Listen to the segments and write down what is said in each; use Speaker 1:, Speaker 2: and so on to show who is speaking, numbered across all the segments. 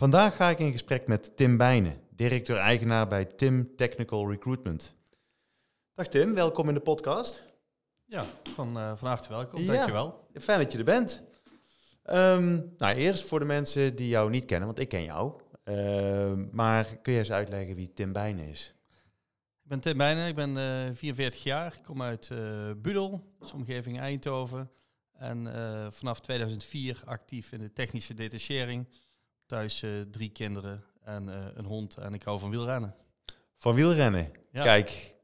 Speaker 1: Vandaag ga ik in gesprek met Tim Bijnen, directeur-eigenaar bij Tim Technical Recruitment. Dag Tim, welkom in de podcast.
Speaker 2: Ja, van, uh, van harte welkom.
Speaker 1: Ja.
Speaker 2: Dankjewel.
Speaker 1: Fijn dat je er bent. Ehm, nou, eerst voor de mensen die jou niet kennen, want ik ken jou. Ehm, maar kun je eens uitleggen wie Tim Bijnen is?
Speaker 2: Ik ben Tim Bijnen, ik ben eh 44 jaar. Ik kom uit eh Budel, is omgeving Eindhoven. En eh, vanaf 2004 actief in de technische detachering. Thuis eh, drie kinderen en eh, een hond. En ik hou van wielrennen.
Speaker 1: Van wielrennen.
Speaker 2: Ja.
Speaker 1: Kijk,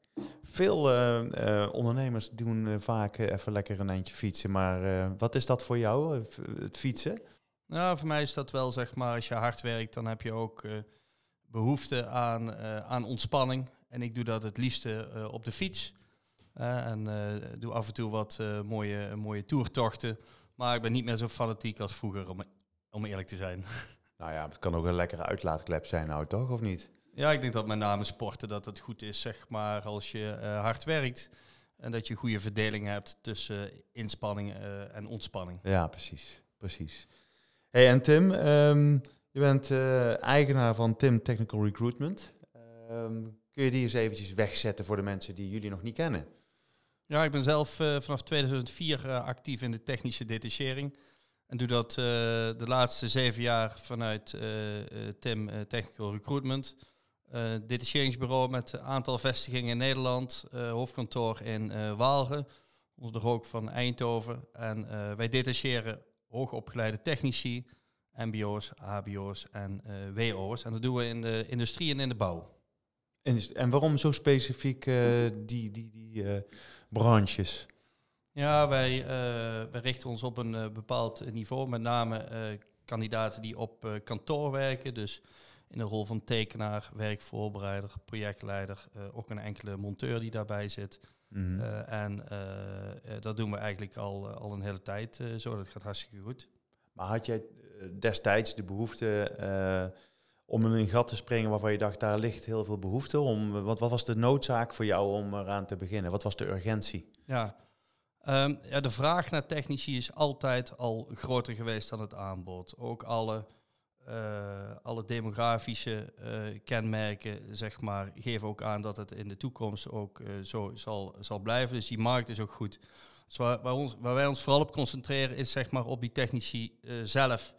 Speaker 1: veel eh, ondernemers doen vaak even lekker een eindje fietsen. Maar wat is dat voor jou, het fietsen?
Speaker 2: Nou, voor mij is dat wel zeg maar, als je hard werkt, dan heb je ook eh, behoefte aan, aan ontspanning. En ik doe dat het liefste op de fiets. En doe af en toe wat mooie, mooie toertochten. Maar ik ben niet meer zo fanatiek als vroeger, om, om eerlijk te zijn.
Speaker 1: Nou ja, het kan ook een lekkere uitlaatklep zijn nou, toch? Of niet?
Speaker 2: Ja, ik denk dat met name sporten dat het goed is, zeg maar, als je eh, hard werkt. En dat je goede verdeling hebt tussen inspanning eh, en ontspanning.
Speaker 1: Ja, precies. precies. Hey, en Tim, ehm, je bent eh, eigenaar van Tim Technical Recruitment. Ehm, kun je die eens eventjes wegzetten voor de mensen die jullie nog niet kennen?
Speaker 2: Ja, ik ben zelf vanaf 2004 eh, actief in de technische detachering. En doe dat eh, de laatste zeven jaar vanuit eh, eh, TIM Technical Recruitment. Detacheringsbureau met een aantal vestigingen in Nederland. hoofdkantoor in Waalre, onder de rook van Eindhoven. En wij detacheren hoogopgeleide technici, mbo's, hbo's en eh, wo's. En dat doen we in de industrie en in de bouw.
Speaker 1: En, en waarom zo specifiek die, die, die branches?
Speaker 2: Ja, wij, eh, wij richten ons op een eh, bepaald niveau. Met name eh, kandidaten die op kantoor werken. Dus in de rol van tekenaar, werkvoorbereider, projectleider. ook een enkele monteur die daarbij zit.
Speaker 1: Mhm.
Speaker 2: En dat doen we eigenlijk al, al een hele tijd zo. Dat gaat hartstikke goed.
Speaker 1: Maar had jij destijds de behoefte eh, om in een gat te springen waarvan je dacht, daar ligt heel veel behoefte om? Wat, wat was de noodzaak voor jou om eraan te beginnen? Wat was de urgentie?
Speaker 2: Ja. Ehm, ja, de vraag naar technici is altijd al groter geweest dan het aanbod. Ook alle, eh, alle demografische eh, kenmerken zeg maar, geven ook aan dat het in de toekomst ook eh, zo zal, zal blijven. Dus die markt is ook goed. Dus waar, waar, wij ons vooral op concentreren is zeg maar, op die technici zelf.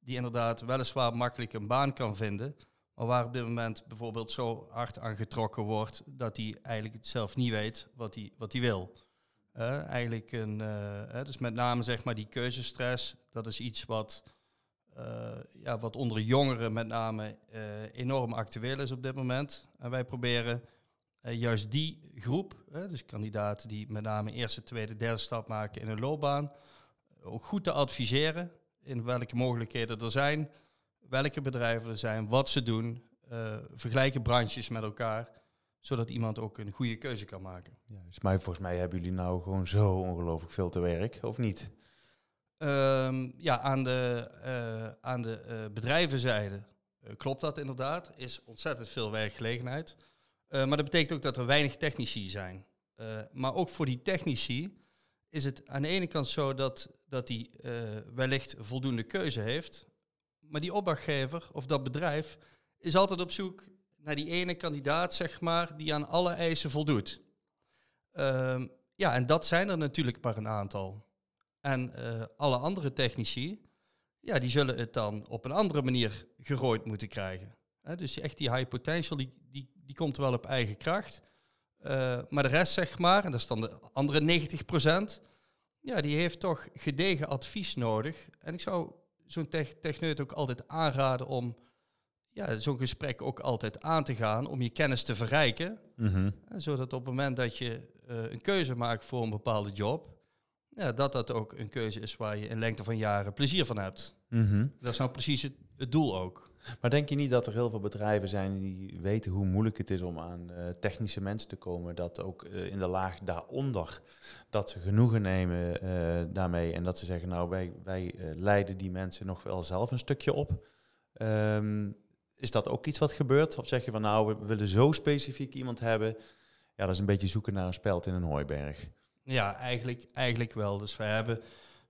Speaker 2: Die inderdaad weliswaar makkelijk een baan kan vinden. Maar waar op dit moment bijvoorbeeld zo hard aan getrokken wordt dat hij eigenlijk zelf niet weet wat hij, wat wil. Eh, eigenlijk een, eh, dus met name zeg maar die keuzestress, dat is iets wat, eh, ja, wat onder jongeren met name eh, enorm actueel is op dit moment. En wij proberen juist die groep, dus kandidaten die met name eerste, tweede, derde stap maken in hun loopbaan, ook goed te adviseren in welke mogelijkheden er zijn, welke bedrijven er zijn, wat ze doen, vergelijken branches met elkaar, zodat iemand ook een goede keuze kan maken.
Speaker 1: Juist, maar volgens mij hebben jullie nou gewoon zo ongelooflijk veel te werk, of niet?
Speaker 2: Ehm, ja, aan de, eh, aan de eh, bedrijvenzijde eh, klopt dat inderdaad. Er is ontzettend veel werkgelegenheid. Maar dat betekent ook dat er weinig technici zijn. Maar ook voor die technici is het aan de ene kant zo dat, dat die wellicht voldoende keuze heeft. Maar die opdrachtgever of dat bedrijf is altijd op zoek naar die ene kandidaat, zeg maar, die aan alle eisen voldoet. Ehm, ja, en dat zijn er natuurlijk maar een aantal. En eh, alle andere technici, ja, die zullen het dan op een andere manier gerooid moeten krijgen. Dus echt die high potential, die, die, die komt wel op eigen kracht. Eh, maar de rest, zeg maar, en dat is dan de andere 90%, ja, die heeft toch gedegen advies nodig. En ik zou zo'n tech techneut ook altijd aanraden om ja, zo'n gesprek ook altijd aan te gaan, om je kennis te verrijken.
Speaker 1: Mhm.
Speaker 2: Zodat op het moment dat je eh, een keuze maakt voor een bepaalde job, ja, dat dat ook een keuze is waar je in lengte van jaren plezier van hebt.
Speaker 1: Mhm.
Speaker 2: Dat is nou precies het, het doel ook.
Speaker 1: Maar denk je niet dat er heel veel bedrijven zijn die weten hoe moeilijk het is om aan eh, technische mensen te komen? Dat ook eh, in de laag daaronder, dat ze genoegen nemen daarmee en dat ze zeggen, nou wij, wij leiden die mensen nog wel zelf een stukje op. Ehm, is dat ook iets wat gebeurt? Of zeg je van nou, we willen zo specifiek iemand hebben? Ja, dat is een beetje zoeken naar een speld in een hooiberg.
Speaker 2: Ja, eigenlijk, eigenlijk wel. Dus wij hebben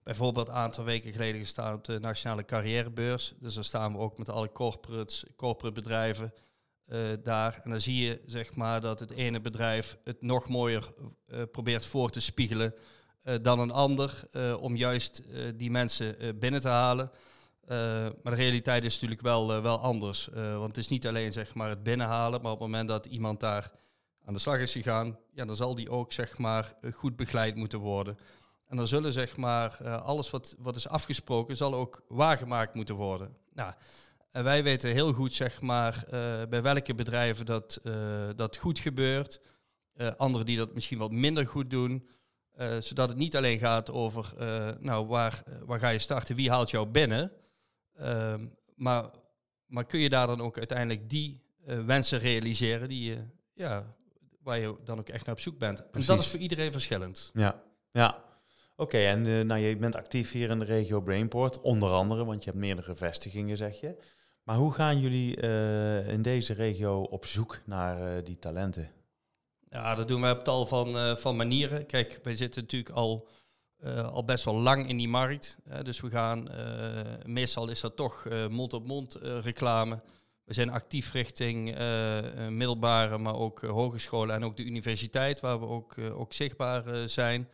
Speaker 2: bijvoorbeeld een aantal weken geleden gestaan op de Nationale Carrièrebeurs. Dus daar staan we ook met alle corporates, corporate bedrijven eh, daar. En dan zie je zeg maar dat het ene bedrijf het nog mooier eh, probeert voor te spiegelen eh, dan een ander. om juist die mensen binnen te halen. Eh, maar de realiteit is natuurlijk wel, eh, wel anders. Eh, want het is niet alleen zeg maar, het binnenhalen, maar op het moment dat iemand daar aan de slag is gegaan, ja, dan zal die ook zeg maar, goed begeleid moeten worden. En dan zullen zeg maar, alles wat, wat is afgesproken, zal ook waargemaakt moeten worden. Nou, en wij weten heel goed zeg maar, bij welke bedrijven dat, dat goed gebeurt. Anderen die dat misschien wat minder goed doen. Zodat het niet alleen gaat over nou, waar, waar ga je starten, wie haalt jou binnen. Ehm, maar, maar kun je daar dan ook uiteindelijk die eh, wensen realiseren die je, ja, waar je dan ook echt naar op zoek bent. En dat
Speaker 1: Precies.
Speaker 2: is voor iedereen verschillend.
Speaker 1: Ja, ja. Oké, en eh, nou, je bent actief hier in de regio Brainport, onder andere, want je hebt meerdere vestigingen, zeg je. Maar hoe gaan jullie eh, in deze regio op zoek naar die talenten?
Speaker 2: Ja, dat doen wij op tal van, van manieren. Kijk, wij zitten natuurlijk al, eh, al best wel lang in die markt. dus we gaan, eh, meestal is dat toch eh, mond-op-mond reclame. We zijn actief richting middelbare, maar ook hogescholen en ook de universiteit, waar we ook, ook zichtbaar zijn.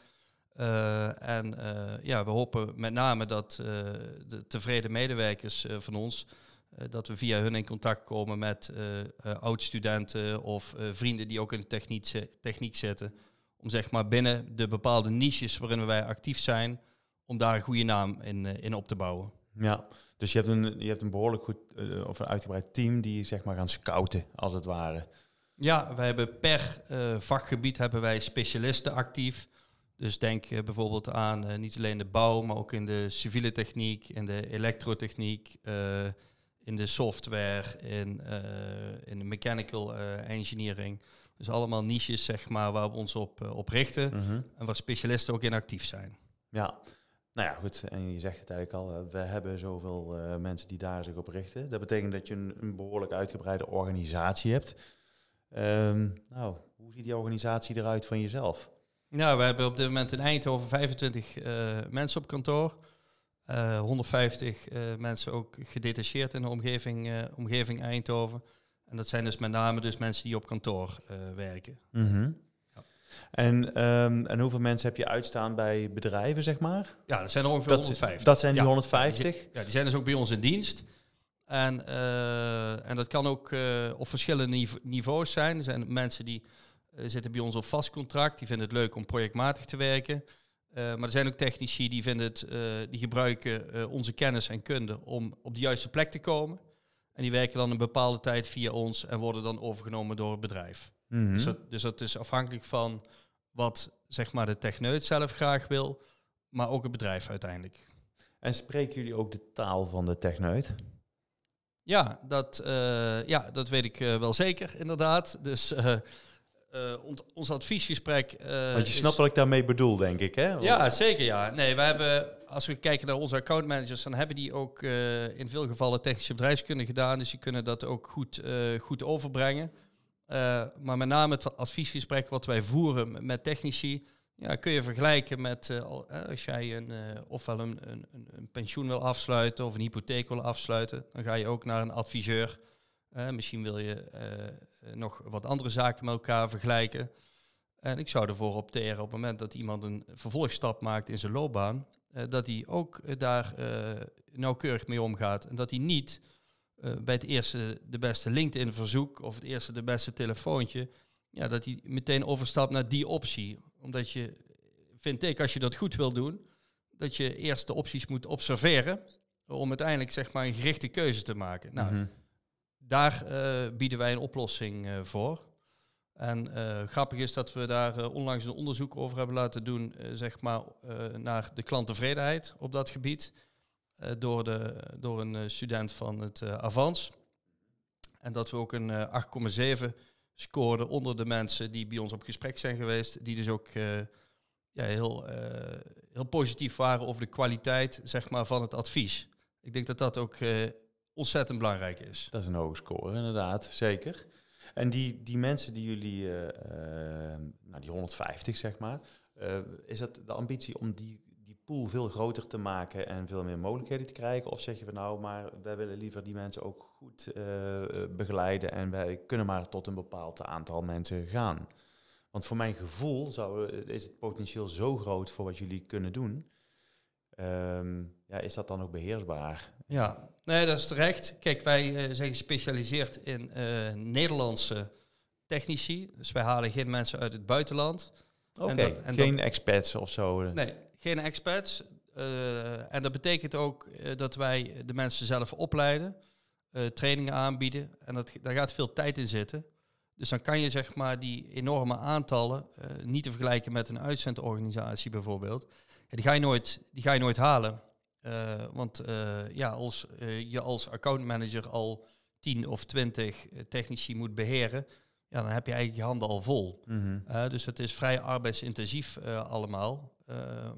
Speaker 2: En ja, we hopen met name dat de tevreden medewerkers van ons, dat we via hun in contact komen met eh, oud-studenten of vrienden die ook in de techniek, techniek zitten. Om zeg maar binnen de bepaalde niches waarin wij actief zijn, om daar een goede naam in, eh, in op te bouwen.
Speaker 1: Ja, dus je hebt een, je hebt een behoorlijk goed eh, of een uitgebreid team die zeg maar gaan scouten, als het ware.
Speaker 2: Ja, wij hebben per eh, vakgebied hebben wij specialisten actief. Dus denk bijvoorbeeld aan niet alleen de bouw, maar ook in de civiele techniek, in de elektrotechniek, in de software, in, in de mechanical engineering. Dus allemaal niches zeg maar, waar we ons op, eh, op richten
Speaker 1: Mhm.
Speaker 2: en waar specialisten ook in actief zijn.
Speaker 1: Ja, nou ja, goed. En je zegt het eigenlijk al, eh, we hebben zoveel eh, mensen die daar zich op richten. Dat betekent dat je een, een behoorlijk uitgebreide organisatie hebt. Ehm, nou, hoe ziet die organisatie eruit van jezelf?
Speaker 2: Nou, we hebben op dit moment in Eindhoven 25 eh, mensen op kantoor. Eh, 150 eh, mensen ook gedetacheerd in de omgeving, omgeving Eindhoven. En dat zijn dus met name dus mensen die op kantoor eh, werken. Ja.
Speaker 1: En, ehm, en hoeveel mensen heb je uitstaan bij bedrijven, zeg maar?
Speaker 2: Ja, dat zijn er ongeveer
Speaker 1: Dat,
Speaker 2: 150.
Speaker 1: dat zijn die
Speaker 2: Ja,
Speaker 1: 150?
Speaker 2: Ja, die zijn dus ook bij ons in dienst. En, eh, en dat kan ook eh, op verschillende nive- niveaus zijn. Er zijn mensen die zitten bij ons op vast contract. Die vinden het leuk om projectmatig te werken. Maar er zijn ook technici die, vinden het, die gebruiken onze kennis en kunde om op de juiste plek te komen. En die werken dan een bepaalde tijd via ons en worden dan overgenomen door het bedrijf.
Speaker 1: Mhm.
Speaker 2: Dus, dat, dus dat is afhankelijk van wat zeg maar, de techneut zelf graag wil, maar ook het bedrijf uiteindelijk.
Speaker 1: En spreken jullie ook de taal van de techneut?
Speaker 2: Ja, dat, eh, ja, dat weet ik eh, wel zeker, inderdaad. Dus ont- ons adviesgesprek.
Speaker 1: Want je snapt wat ik daarmee bedoel, denk ik, hè?
Speaker 2: Ja, zeker ja. Nee, we hebben, als we kijken naar onze accountmanagers, dan hebben die ook eh, in veel gevallen technische bedrijfskunde gedaan. Dus die kunnen dat ook goed, eh, goed overbrengen. Eh, maar met name het adviesgesprek wat wij voeren met- technici, ja, kun je vergelijken met al- als jij een, ofwel een, een, een- pensioen wil afsluiten of een hypotheek wil afsluiten, dan ga je ook naar een adviseur. Misschien wil je nog wat andere zaken met elkaar vergelijken. En ik zou ervoor opteren op het moment dat iemand een vervolgstap maakt in zijn loopbaan, dat hij ook eh, daar eh, nauwkeurig mee omgaat. En dat hij niet eh, bij het eerste de beste LinkedIn-verzoek of het eerste de beste telefoontje, ja, dat hij meteen overstapt naar die optie. Omdat je, vind ik, als je dat goed wil doen, dat je eerst de opties moet observeren om uiteindelijk zeg maar een gerichte keuze te maken. Nou,
Speaker 1: Mhm.
Speaker 2: daar eh, bieden wij een oplossing eh, voor. En grappig is dat we daar onlangs een onderzoek over hebben laten doen, zeg maar, naar de klanttevredenheid op dat gebied. door, de, door een student van het Avans. En dat we ook een 8,7 scoorden onder de mensen die bij ons op gesprek zijn geweest. Die dus ook ja, heel, heel positief waren over de kwaliteit zeg maar, van het advies. Ik denk dat dat ook ontzettend belangrijk is.
Speaker 1: Dat is een hoge score, inderdaad, zeker. En die, die mensen die jullie, uh, nou die 150 zeg maar, uh, is dat de ambitie om die, die pool veel groter te maken en veel meer mogelijkheden te krijgen? Of zeg je van nou, maar wij willen liever die mensen ook goed begeleiden en wij kunnen maar tot een bepaald aantal mensen gaan? Want voor mijn gevoel zou, is het potentieel zo groot voor wat jullie kunnen doen. Um, ja, is dat dan ook beheersbaar?
Speaker 2: Ja, nee, dat is terecht. Kijk, wij uh, zijn gespecialiseerd in uh, Nederlandse technici. Dus wij halen geen mensen uit het buitenland.
Speaker 1: Oké, geen expats of zo?
Speaker 2: Nee, geen expats. Uh, en dat betekent ook dat wij de mensen zelf opleiden, trainingen aanbieden. En dat, daar gaat veel tijd in zitten. Dus dan kan je zeg maar die enorme aantallen niet te vergelijken met een uitzendorganisatie bijvoorbeeld. Ja, die, ga je nooit, die ga je nooit halen. Uh, want uh, ja, als uh, je als accountmanager al 10 of 20 technici moet beheren, ja, dan heb je eigenlijk je handen al vol. Mm -hmm. dus het is vrij arbeidsintensief allemaal.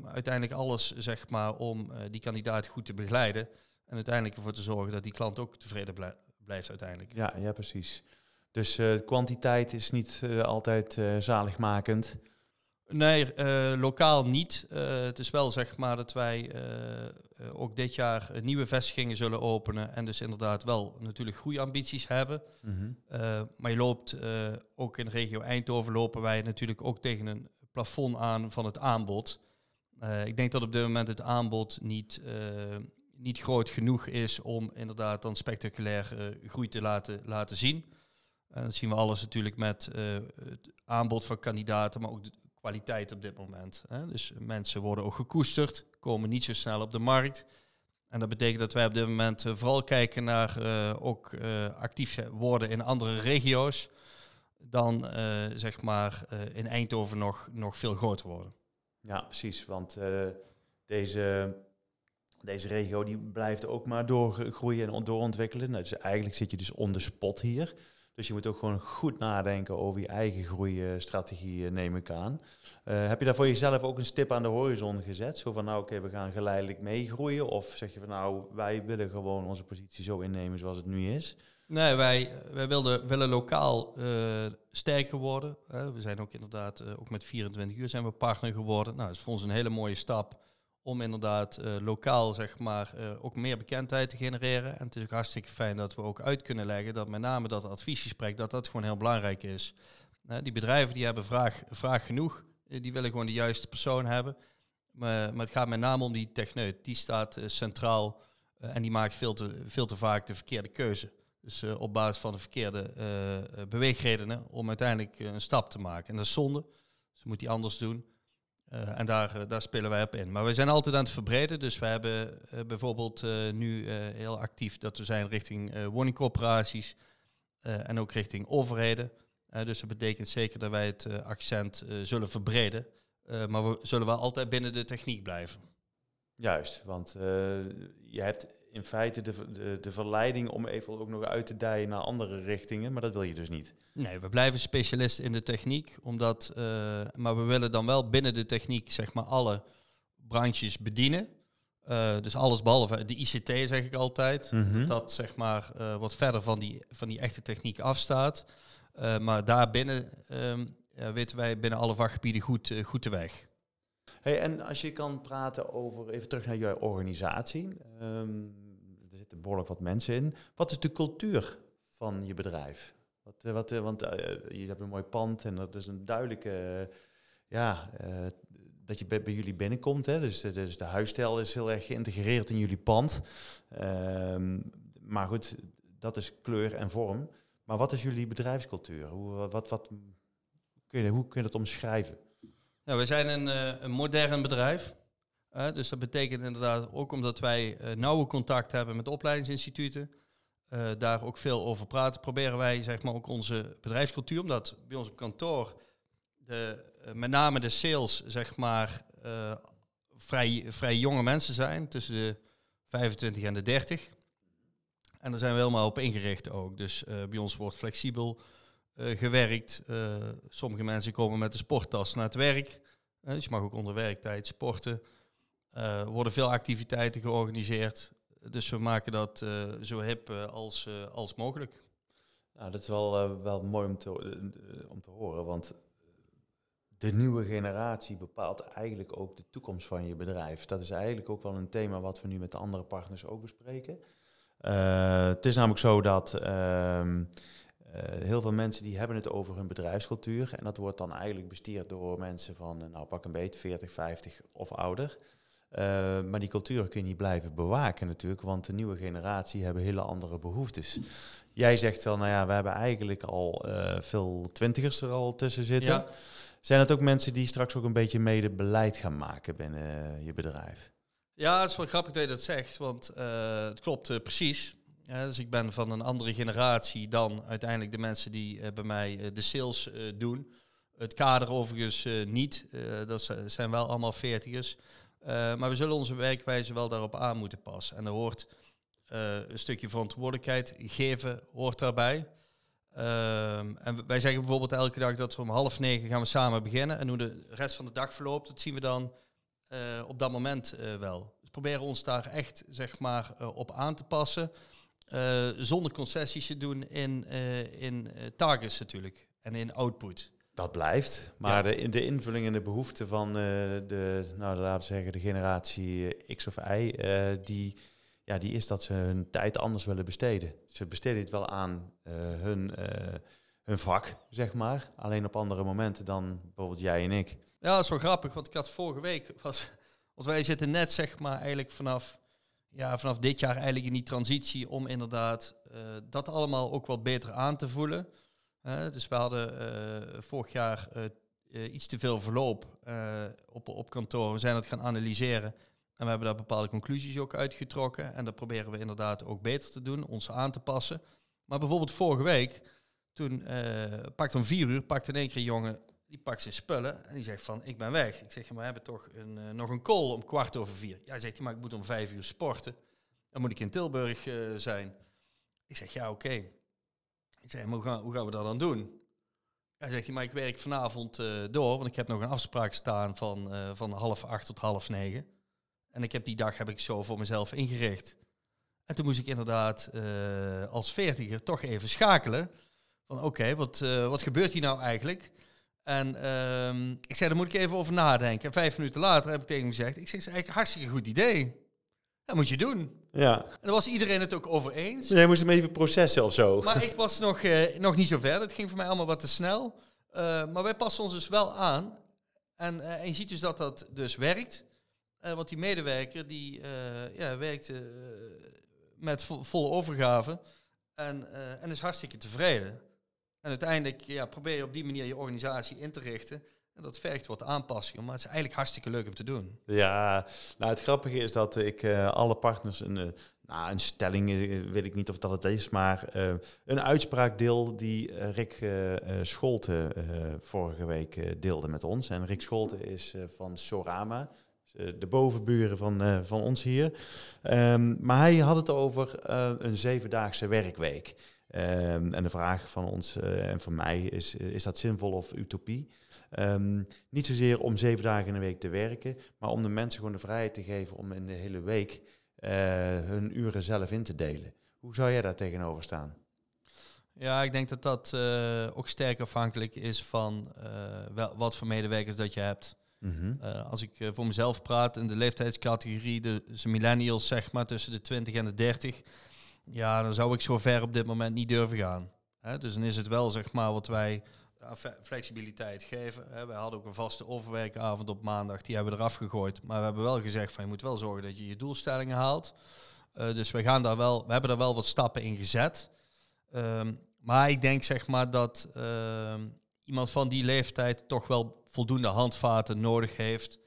Speaker 2: uiteindelijk alles zeg maar om die kandidaat goed te begeleiden en uiteindelijk ervoor te zorgen dat die klant ook tevreden blij blijft uiteindelijk.
Speaker 1: Ja, ja precies. Dus kwantiteit is niet altijd zaligmakend.
Speaker 2: Nee, uh, lokaal niet. Uh, het is wel zeg maar dat wij uh, ook dit jaar nieuwe vestigingen zullen openen. En dus inderdaad wel natuurlijk groeiambities hebben. Mm -hmm. maar je loopt ook in de regio Eindhoven lopen wij natuurlijk ook tegen een plafond aan van het aanbod. ik denk dat op dit moment het aanbod niet, niet groot genoeg is om inderdaad dan spectaculair groei te laten, laten zien. En dat zien we alles natuurlijk met het aanbod van kandidaten, maar ook de, kwaliteit op dit moment. Hè. Dus mensen worden ook gekoesterd, komen niet zo snel op de markt. En dat betekent dat wij op dit moment uh, vooral kijken naar uh, ook uh, actief worden in andere regio's. Dan zeg maar in Eindhoven nog, nog veel groter worden.
Speaker 1: Ja, precies. Want deze, deze regio die blijft ook maar doorgroeien en doorontwikkelen. Nou, dus eigenlijk zit je dus on spot hier. Dus je moet ook gewoon goed nadenken over je eigen groeistrategie, neem ik aan. Uh, heb je daar voor jezelf ook een stip aan de horizon gezet? Zo van, nou oké, we gaan geleidelijk meegroeien. Of zeg je van, nou, wij willen gewoon onze positie zo innemen zoals het nu is?
Speaker 2: Nee, wij, wij wilden, willen lokaal uh, sterker worden. we zijn ook inderdaad, ook met 24 uur zijn we partner geworden. Nou, dat is voor ons een hele mooie stap om inderdaad uh, lokaal zeg maar uh, ook meer bekendheid te genereren. En het is ook hartstikke fijn dat we ook uit kunnen leggen dat met name dat adviesgesprek, dat dat gewoon heel belangrijk is. Uh, die bedrijven die hebben vraag, vraag genoeg, die willen gewoon de juiste persoon hebben. Maar, maar het gaat met name om die techneut, die staat centraal en die maakt veel te, veel te vaak de verkeerde keuze. Dus op basis van de verkeerde beweegredenen om uiteindelijk een stap te maken. En dat is zonde, dus moet hij anders doen. Uh, en daar, uh, daar spelen wij op in. Maar we zijn altijd aan het verbreden. Dus we hebben uh, bijvoorbeeld nu heel actief dat we zijn richting woningcorporaties en ook richting overheden. dus dat betekent zeker dat wij het accent zullen verbreden. maar we zullen wel altijd binnen de techniek blijven.
Speaker 1: Juist, want je hebt in feite de, de, de verleiding om even ook nog uit te dijen naar andere richtingen, maar dat wil je dus niet.
Speaker 2: Nee, we blijven specialist in de techniek, omdat, uh, maar we willen dan wel binnen de techniek zeg maar alle branches bedienen. Uh, dus alles behalve de ICT zeg ik altijd, mm -hmm. dat zeg maar uh, wat verder van die, van die echte techniek afstaat. maar daarbinnen um, weten wij binnen alle vakgebieden goed, goed de weg.
Speaker 1: Hey, en als je kan praten over, even terug naar je organisatie. Um, er zitten behoorlijk wat mensen in. Wat is de cultuur van je bedrijf? Wat, eh, wat, eh, want uh, je hebt een mooi pand en dat is een duidelijke, ja, dat je bij, jullie binnenkomt. Hè? Dus, dus de huisstijl is heel erg geïntegreerd in jullie pand. Uh, maar goed, dat is kleur en vorm. Maar wat is jullie bedrijfscultuur? Hoe, wat, wat, kun je, hoe kun je dat omschrijven?
Speaker 2: Nou, we zijn een, een modern bedrijf. Dus dat betekent inderdaad ook omdat wij nauwe contact hebben met opleidingsinstituten eh, daar ook veel over praten, proberen wij zeg maar ook onze bedrijfscultuur, omdat bij ons op kantoor de, eh, met name de sales zeg maar eh, vrij, vrij jonge mensen zijn, tussen de 25 en de 30. En daar zijn we helemaal op ingericht ook. Dus bij ons wordt flexibel gewerkt. sommige mensen komen met de sporttas naar het werk. dus je mag ook onder werktijd sporten. Er worden veel activiteiten georganiseerd. Dus we maken dat uh, zo hip uh, als, als mogelijk.
Speaker 1: Nou, dat is wel, wel mooi om te, om te horen, want de nieuwe generatie bepaalt eigenlijk ook de toekomst van je bedrijf. Dat is eigenlijk ook wel een thema wat we nu met de andere partners ook bespreken. het is namelijk zo dat ehm, heel veel mensen die hebben het over hun bedrijfscultuur en dat wordt dan eigenlijk bestierd door mensen van, nou pak een beetje 40, 50 of ouder. Uh, maar die cultuur kun je niet blijven bewaken natuurlijk, want de nieuwe generatie hebben hele andere behoeftes. Jij zegt wel, nou ja, we hebben eigenlijk al uh, veel twintigers er al tussen zitten. Zijn het ook mensen die straks ook een beetje mede beleid gaan maken binnen je bedrijf?
Speaker 2: Ja, het is wel grappig dat je dat zegt, want uh, het klopt precies. Ja, dus ik ben van een andere generatie dan uiteindelijk de mensen die bij mij de sales doen. Het kader overigens niet, dat zijn wel allemaal veertigers. Eh, maar we zullen onze werkwijze wel daarop aan moeten passen. En er hoort uh, een stukje verantwoordelijkheid geven, hoort daarbij. Ehm, en wij zeggen bijvoorbeeld elke dag dat we om half negen gaan we samen beginnen. En hoe de rest van de dag verloopt, dat zien we dan uh, op dat moment wel. Dus proberen ons daar echt zeg maar, op aan te passen. zonder concessies te doen in, in targets natuurlijk. En in output.
Speaker 1: Dat blijft. Maar de, de invulling en de behoeften van uh, de, nou, laten we zeggen, de generatie X of Y, uh, die, ja, die is dat ze hun tijd anders willen besteden. Ze besteden het wel aan uh, hun, hun vak, zeg maar. Alleen op andere momenten dan bijvoorbeeld jij en ik.
Speaker 2: Ja, dat is wel grappig, want ik had vorige week, was, want wij zitten net zeg maar eigenlijk vanaf, ja, vanaf dit jaar eigenlijk in die transitie om inderdaad dat allemaal ook wat beter aan te voelen dus we hadden uh, vorig jaar uh, iets te veel verloop op, op kantoor. We zijn het gaan analyseren. En we hebben daar bepaalde conclusies ook uitgetrokken. En dat proberen we inderdaad ook beter te doen, ons aan te passen. Maar bijvoorbeeld vorige week, toen pakte om vier uur, pakte in één keer een jongen, die pakt zijn spullen en die zegt van, ik ben weg. Ik zeg, maar we hebben toch een, nog een call om kwart over vier. Ja, zegt hij, maar ik moet om vijf uur sporten. Dan moet ik in Tilburg zijn. Ik zeg, ja, oké. Ik zei, hoe gaan, hoe gaan we dat dan doen? Hij zegt, maar ik werk vanavond uh, door, want ik heb nog een afspraak staan van, uh, van half acht tot half negen. En ik heb die dag heb ik zo voor mezelf ingericht. En toen moest ik inderdaad uh, als veertiger toch even schakelen. Van oké, wat, wat gebeurt hier nou eigenlijk? En ehm, ik zei, daar moet ik even over nadenken. En vijf minuten later heb ik tegen hem gezegd, ik zeg, het is eigenlijk hartstikke goed idee. Dat moet je doen.
Speaker 1: Ja.
Speaker 2: En daar was iedereen het ook over eens.
Speaker 1: Jij moest hem even processen of zo.
Speaker 2: Maar ik was nog, uh, nog niet zo ver. Het ging voor mij allemaal wat te snel. Uh, maar wij passen ons dus wel aan. En, uh, en je ziet dus dat dat dus werkt. want die medewerker die ja, werkte met vo volle overgave. En, en is hartstikke tevreden. En uiteindelijk ja, probeer je op die manier je organisatie in te richten. En dat vergt wat aanpassingen, maar het is eigenlijk hartstikke leuk om te doen.
Speaker 1: Ja, nou het grappige is dat ik uh, alle partners een, uh, nou, een stelling, uh, weet ik niet of dat het is, maar een uitspraak deel die Rick Scholte vorige week deelde met ons. En Rick Scholte is van Sorama, de bovenburen van, van ons hier. Um, maar hij had het over een zevendaagse werkweek. Um, en de vraag van ons en van mij is, is dat zinvol of utopie? Um, niet zozeer om zeven dagen in de week te werken, maar om de mensen gewoon de vrijheid te geven om in de hele week uh, hun uren zelf in te delen. Hoe zou jij daar tegenover staan?
Speaker 2: Ja, ik denk dat dat uh, ook sterk afhankelijk is van uh, wel, wat voor medewerkers dat je hebt. Mm -hmm. als ik voor mezelf praat in de leeftijdscategorie, de, de millennials zeg maar tussen de 20 en de 30, ja, dan zou ik zo ver op dit moment niet durven gaan. Hè? Dus dan is het wel zeg maar wat wij flexibiliteit geven. We hadden ook een vaste overwerkavond op maandag, die hebben we eraf gegooid. Maar we hebben wel gezegd van je moet wel zorgen dat je je doelstellingen haalt. Uh, dus we, gaan daar wel, we hebben daar wel wat stappen in gezet. Um, maar ik denk zeg maar dat uh, iemand van die leeftijd toch wel voldoende handvaten nodig heeft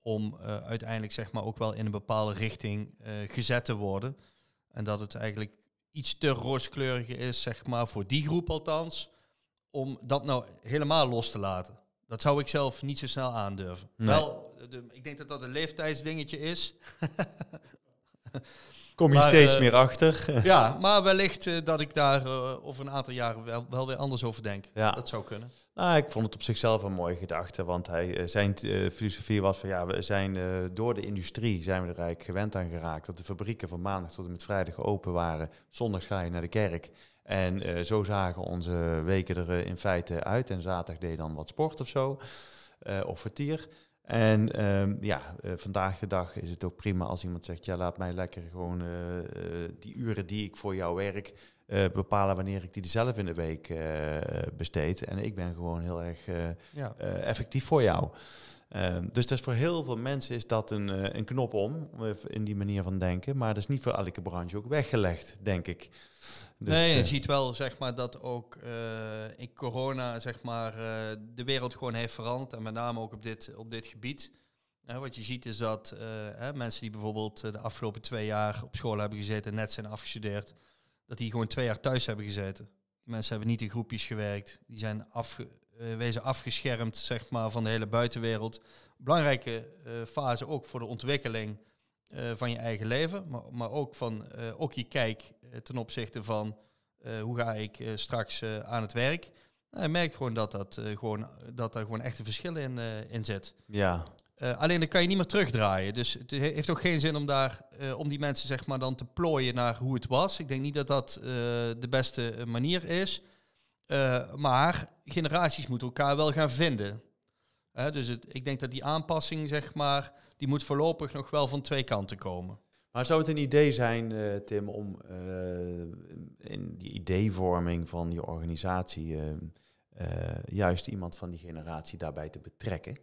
Speaker 2: om uh, uiteindelijk zeg maar ook wel in een bepaalde richting uh, gezet te worden. En dat het eigenlijk iets te rooskleurig is, zeg maar, voor die groep althans, om dat nou helemaal los te laten. Dat zou ik zelf niet zo snel aandurven.
Speaker 1: Nee.
Speaker 2: Wel, de, ik denk dat dat een leeftijdsdingetje is.
Speaker 1: Kom je
Speaker 2: Maar,
Speaker 1: steeds
Speaker 2: eh,
Speaker 1: meer achter.
Speaker 2: ja, maar wellicht eh, dat ik daar eh, over een aantal jaren wel, wel weer anders over denk.
Speaker 1: Ja.
Speaker 2: Dat zou kunnen.
Speaker 1: Nou, ik vond het op zichzelf een mooie gedachte, want hij, zijn filosofie was van ja, we zijn door de industrie zijn we er eigenlijk gewend aan geraakt dat de fabrieken van maandag tot en met vrijdag open waren. Zondag ga je naar de kerk. En eh, zo zagen onze weken er eh, in feite uit. En zaterdag deed je dan wat sport of zo, eh, of vertier. En ehm, ja, vandaag de dag is het ook prima als iemand zegt, ja, laat mij lekker gewoon die uren die ik voor jou werk, bepalen wanneer ik die zelf in de week besteed. En ik ben gewoon heel erg
Speaker 2: Ja.
Speaker 1: effectief voor jou. Ehm, dus dat is voor heel veel mensen is dat een, eh, een knop om, in die manier van denken. Maar dat is niet voor elke branche ook weggelegd, denk ik. Dus,
Speaker 2: nee, je
Speaker 1: eh,
Speaker 2: ziet wel zeg maar, dat ook eh, in corona zeg maar, de wereld gewoon heeft veranderd. En met name ook op dit, op dit gebied. Wat je ziet is dat hè, mensen die bijvoorbeeld de afgelopen twee jaar op school hebben gezeten en net zijn afgestudeerd, dat die gewoon twee jaar thuis hebben gezeten. Die mensen hebben niet in groepjes gewerkt. Die zijn afge, wezen afgeschermd zeg maar, van de hele buitenwereld. Belangrijke eh, fase ook voor de ontwikkeling eh, van je eigen leven, maar, maar ook van eh, ook je kijk eh, ten opzichte van eh, hoe ga ik eh, straks eh, aan het werk. Nou, je merkt gewoon dat, dat, eh, gewoon, dat daar gewoon echt een verschil in, eh, in zit.
Speaker 1: ja,
Speaker 2: Eh, alleen dan kan je niet meer terugdraaien. Dus het he- heeft ook geen zin om daar eh, om die mensen zeg maar dan te plooien naar hoe het was. Ik denk niet dat dat eh, de beste eh, manier is. Eh, maar generaties moeten elkaar wel gaan vinden. Dus het, ik denk dat die aanpassing, zeg maar, die moet voorlopig nog wel van twee kanten komen.
Speaker 1: Maar zou het een idee zijn, eh, Tim, om eh, in die ideevorming van je organisatie juist iemand van die generatie daarbij te betrekken?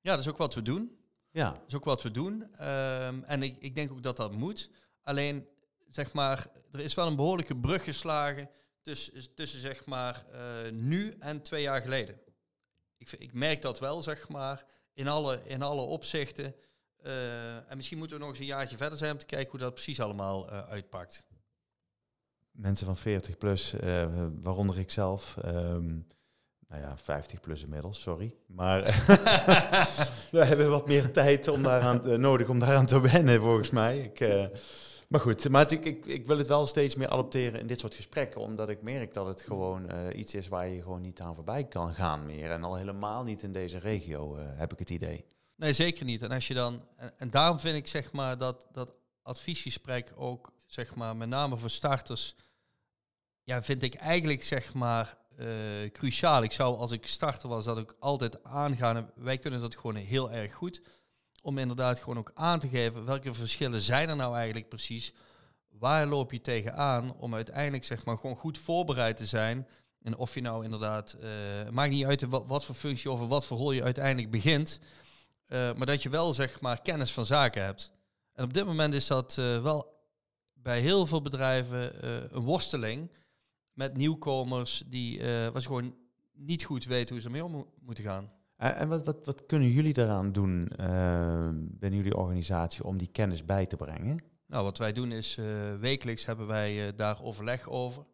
Speaker 2: Ja, dat is ook wat we doen.
Speaker 1: Ja,
Speaker 2: Dat is ook wat we doen. Ehm, en ik, ik denk ook dat dat moet. Alleen, zeg maar, er is wel een behoorlijke brug geslagen tussen, tussen zeg maar, eh, nu en twee jaar geleden. Ik, ik merk dat wel, zeg maar, in alle, in alle opzichten. Eh, en misschien moeten we nog eens een jaartje verder zijn om te kijken hoe dat precies allemaal eh, uitpakt.
Speaker 1: mensen van 40 plus, waaronder ik zelf. ehm, nou ja, 50 plus inmiddels, sorry. Maar we hebben wat meer tijd om daaraan te- nodig om daaraan te wennen, volgens mij. Ik, maar goed, maar ik, ik, wil het wel steeds meer adopteren in dit soort gesprekken, omdat ik merk dat het gewoon eh, iets is waar je gewoon niet aan voorbij kan gaan meer. En al helemaal niet in deze regio, eh, heb ik het idee.
Speaker 2: Nee, zeker niet. En als je dan. En, daarom vind ik zeg maar dat, dat adviesgesprek ook, zeg maar, met name voor starters. Ja, vind ik eigenlijk zeg maar eh, cruciaal. Ik zou als ik starter was dat ook altijd aangaan. Wij kunnen dat gewoon heel erg goed. Om inderdaad gewoon ook aan te geven welke verschillen zijn er nou eigenlijk precies. Waar loop je tegenaan om uiteindelijk zeg maar gewoon goed voorbereid te zijn. En of je nou inderdaad, eh, maakt niet uit wat, voor functie of wat voor rol je uiteindelijk begint. Uh, maar dat je wel zeg maar kennis van zaken hebt. En op dit moment is dat uh, wel bij heel veel bedrijven uh, een worsteling met nieuwkomers die was gewoon niet goed weten hoe ze ermee om mo moeten gaan.
Speaker 1: En wat, wat, wat kunnen jullie daaraan doen uh, binnen jullie organisatie om die kennis bij te brengen?
Speaker 2: Nou, wat wij doen is uh, wekelijks hebben wij daar overleg over.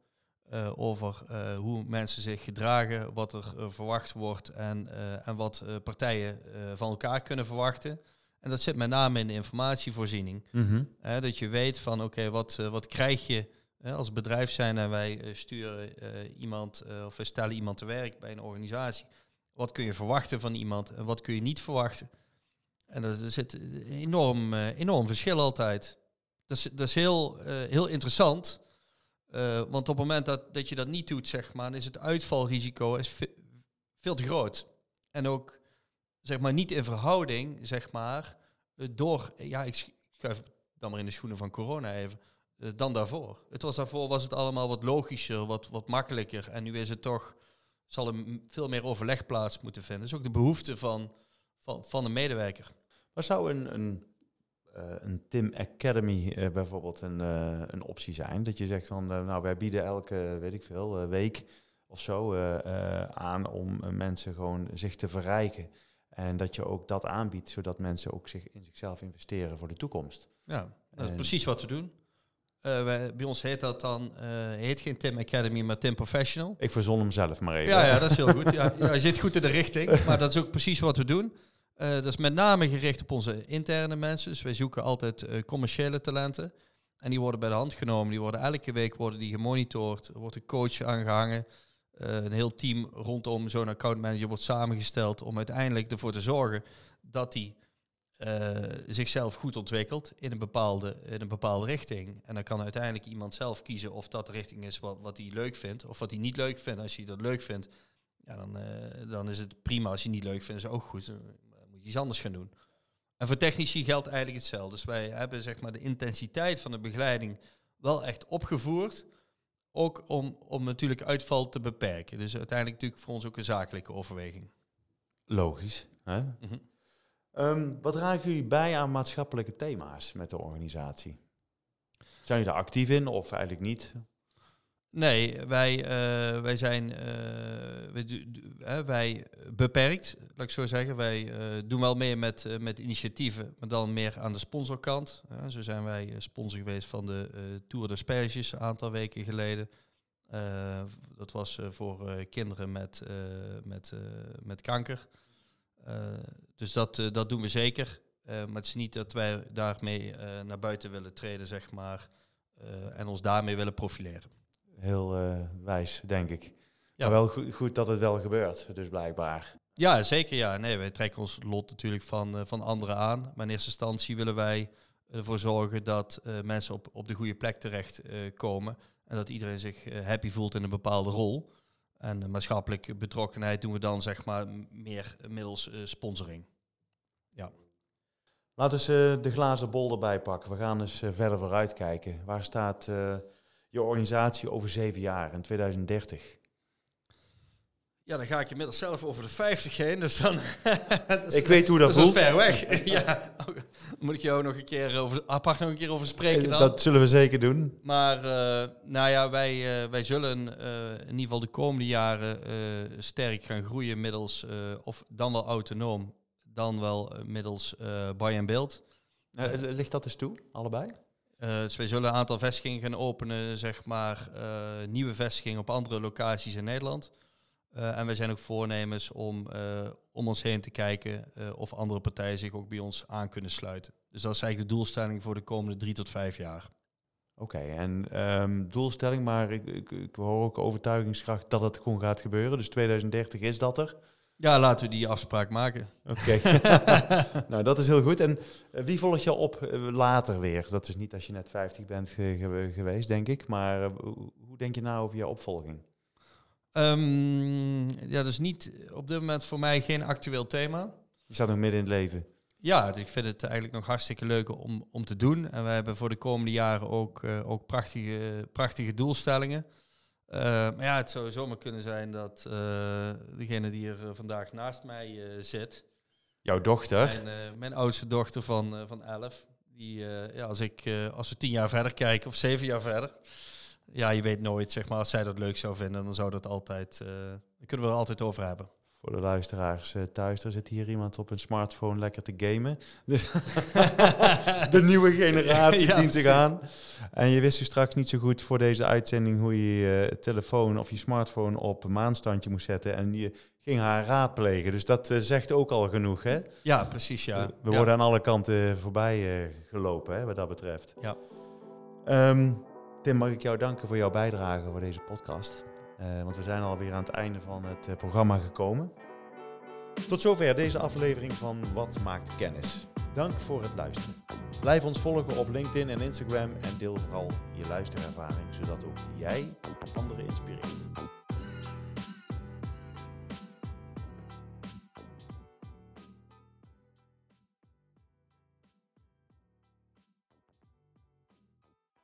Speaker 2: Uh, over uh, hoe mensen zich gedragen, wat er uh, verwacht wordt en, en wat partijen van elkaar kunnen verwachten. En dat zit met name in de informatievoorziening.
Speaker 1: Mm -hmm.
Speaker 2: dat je weet van oké, okay, wat, wat krijg je als bedrijf zijn en wij sturen iemand of we stellen iemand te werk bij een organisatie. Wat kun je verwachten van iemand en wat kun je niet verwachten? En er zit enorm, enorm verschil altijd. Dat is, dat is heel, heel interessant. Uh, want op het moment dat, dat je dat niet doet, zeg maar, is het uitvalrisico is ve veel te groot. En ook, zeg maar, niet in verhouding, zeg maar, door, ja, ik schuif dan maar in de schoenen van corona even, dan daarvoor. Het was daarvoor was het allemaal wat logischer, wat, wat makkelijker. En nu is het toch, zal er veel meer overleg plaats moeten vinden. Dat is ook de behoefte van, van, van de medewerker.
Speaker 1: Maar zou een, een uh, een Tim Academy uh, bijvoorbeeld een, uh, een optie zijn. Dat je zegt van, nou wij bieden elke, weet ik veel, week of zo aan om mensen gewoon zich te verrijken. En dat je ook dat aanbiedt, zodat mensen ook zich in zichzelf investeren voor de toekomst.
Speaker 2: Ja, dat is en precies wat we doen. Eh, wij- bij ons heet dat dan, eh, heet geen Tim Academy, maar Tim Professional.
Speaker 1: Ik verzon hem zelf maar even.
Speaker 2: Ja, ja, dat is heel goed. Ja, ja, je zit goed in de richting, maar dat is ook precies wat we doen. Eh, dat is met name gericht op onze interne mensen. Dus wij zoeken altijd commerciële talenten. En die worden bij de hand genomen. Die worden elke week worden die gemonitord. Er wordt een coach aangehangen. Eh, een heel team rondom zo'n accountmanager wordt samengesteld om uiteindelijk ervoor te zorgen dat hij eh, zichzelf goed ontwikkelt in een, bepaalde, in een bepaalde richting. En dan kan uiteindelijk iemand zelf kiezen of dat de richting is wat, wat hij leuk vindt of wat hij niet leuk vindt. Als hij dat leuk vindt, ja, dan, eh, dan is het prima. Als je het niet leuk vindt, is het ook goed. Dan moet je iets anders gaan doen. En voor technici geldt eigenlijk hetzelfde. Dus wij hebben zeg maar, de intensiteit van de begeleiding wel echt opgevoerd. Ook om, om natuurlijk uitval te beperken. Dus uiteindelijk natuurlijk voor ons ook een zakelijke overweging.
Speaker 1: Logisch. Hè?
Speaker 2: Mhm.
Speaker 1: Ehm, wat dragen jullie bij aan maatschappelijke thema's met de organisatie? Zijn jullie daar actief in of eigenlijk niet?
Speaker 2: Nee, wij, eh, wij zijn eh, wij, wij beperkt, laat ik zo zeggen. Wij eh, doen wel meer met, met initiatieven, maar dan meer aan de sponsorkant. Zo zijn wij sponsor geweest van de Tour de Sperges een aantal weken geleden. Dat was voor kinderen met, met, met kanker. Eh, dus dat, eh, dat doen we zeker. Eh, maar het is niet dat wij daarmee naar buiten willen treden, zeg maar. en ons daarmee willen profileren.
Speaker 1: Heel wijs, denk ik.
Speaker 2: Ja.
Speaker 1: Maar wel goed, goed dat het wel gebeurt, dus blijkbaar.
Speaker 2: Ja, zeker ja. Nee, wij trekken ons lot natuurlijk van, van anderen aan. Maar in eerste instantie willen wij ervoor zorgen dat mensen op, op de goede plek terecht eh, komen. En dat iedereen zich happy voelt in een bepaalde rol. En eh, maatschappelijke betrokkenheid doen we dan zeg maar meer middels eh, sponsoring.
Speaker 1: Laten we eh, de glazen bol erbij pakken. We gaan eens eh, verder vooruit kijken. Waar staat je organisatie over zeven jaar, in 2030?
Speaker 2: Ja, dan ga ik inmiddels zelf over de 50 heen. Dus dan.
Speaker 1: Ik weet hoe dat
Speaker 2: dat is
Speaker 1: voelt.
Speaker 2: ver weg. ja, moet ik jou nog een keer over, apart nog een keer over spreken dan?
Speaker 1: Eh, Dat zullen we zeker doen.
Speaker 2: Maar eh, nou ja, wij, eh, wij zullen eh, in ieder geval de komende jaren eh, sterk gaan groeien middels, eh, of dan wel autonoom, dan wel middels eh buy and build.
Speaker 1: Eh, ligt dat eens toe, allebei?
Speaker 2: Eh, dus wij zullen een aantal vestigingen gaan openen, zeg maar, eh, nieuwe vestigingen op andere locaties in Nederland. Eh, en wij zijn ook voornemens om eh, om ons heen te kijken eh, of andere partijen zich ook bij ons aan kunnen sluiten. Dus dat is eigenlijk de doelstelling voor de komende drie tot vijf jaar.
Speaker 1: Oké, en ehm, doelstelling, maar ik, ik, ik hoor ook overtuigingskracht dat het gewoon gaat gebeuren. Dus 2030 is dat er.
Speaker 2: Ja, laten we die afspraak maken.
Speaker 1: Oké, nou dat is heel goed. En wie volgt je op later weer? Dat is niet als je net 50 bent ge- ge- geweest, denk ik. Maar hoe- hoe denk je nou over je opvolging?
Speaker 2: Ehm, ja, dus niet op dit moment voor mij geen actueel thema.
Speaker 1: Je staat nog midden in het leven.
Speaker 2: Ja, dus ik vind het eigenlijk nog hartstikke leuk om, om te doen. En we hebben voor de komende jaren ook, eh, ook prachtige, prachtige doelstellingen. Eh, maar ja, het zou zomaar kunnen zijn dat eh, degene die er vandaag naast mij zit,
Speaker 1: Jouw dochter.
Speaker 2: mijn, mijn oudste dochter van, van 11, die, ja, als, ik, als we tien jaar verder kijken of zeven jaar verder, ja, je weet nooit, zeg maar, als zij dat leuk zou vinden, dan zou dat altijd, eh, dan kunnen we er altijd over hebben.
Speaker 1: Voor de luisteraars eh, thuis, er zit hier iemand op een smartphone lekker te gamen. Dus de nieuwe generatie
Speaker 2: Ja,
Speaker 1: dient zich aan. En je wist dus straks niet zo goed voor deze uitzending hoe je je telefoon of je smartphone op een maanstandje moest zetten. En je ging haar raadplegen. Dus dat eh, zegt ook al genoeg, hè?
Speaker 2: Ja, precies, ja.
Speaker 1: We
Speaker 2: Ja.
Speaker 1: worden aan alle kanten voorbij eh, gelopen, hè, wat dat betreft.
Speaker 2: Ja.
Speaker 1: Ehm, Tim, mag ik jou danken voor jouw bijdrage voor deze podcast. Eh, want we zijn alweer aan het einde van het eh, programma gekomen. Tot zover deze aflevering van Wat maakt kennis. Dank voor het luisteren. Blijf ons volgen op LinkedIn en Instagram en deel vooral je luisterervaring, zodat ook jij anderen inspireert.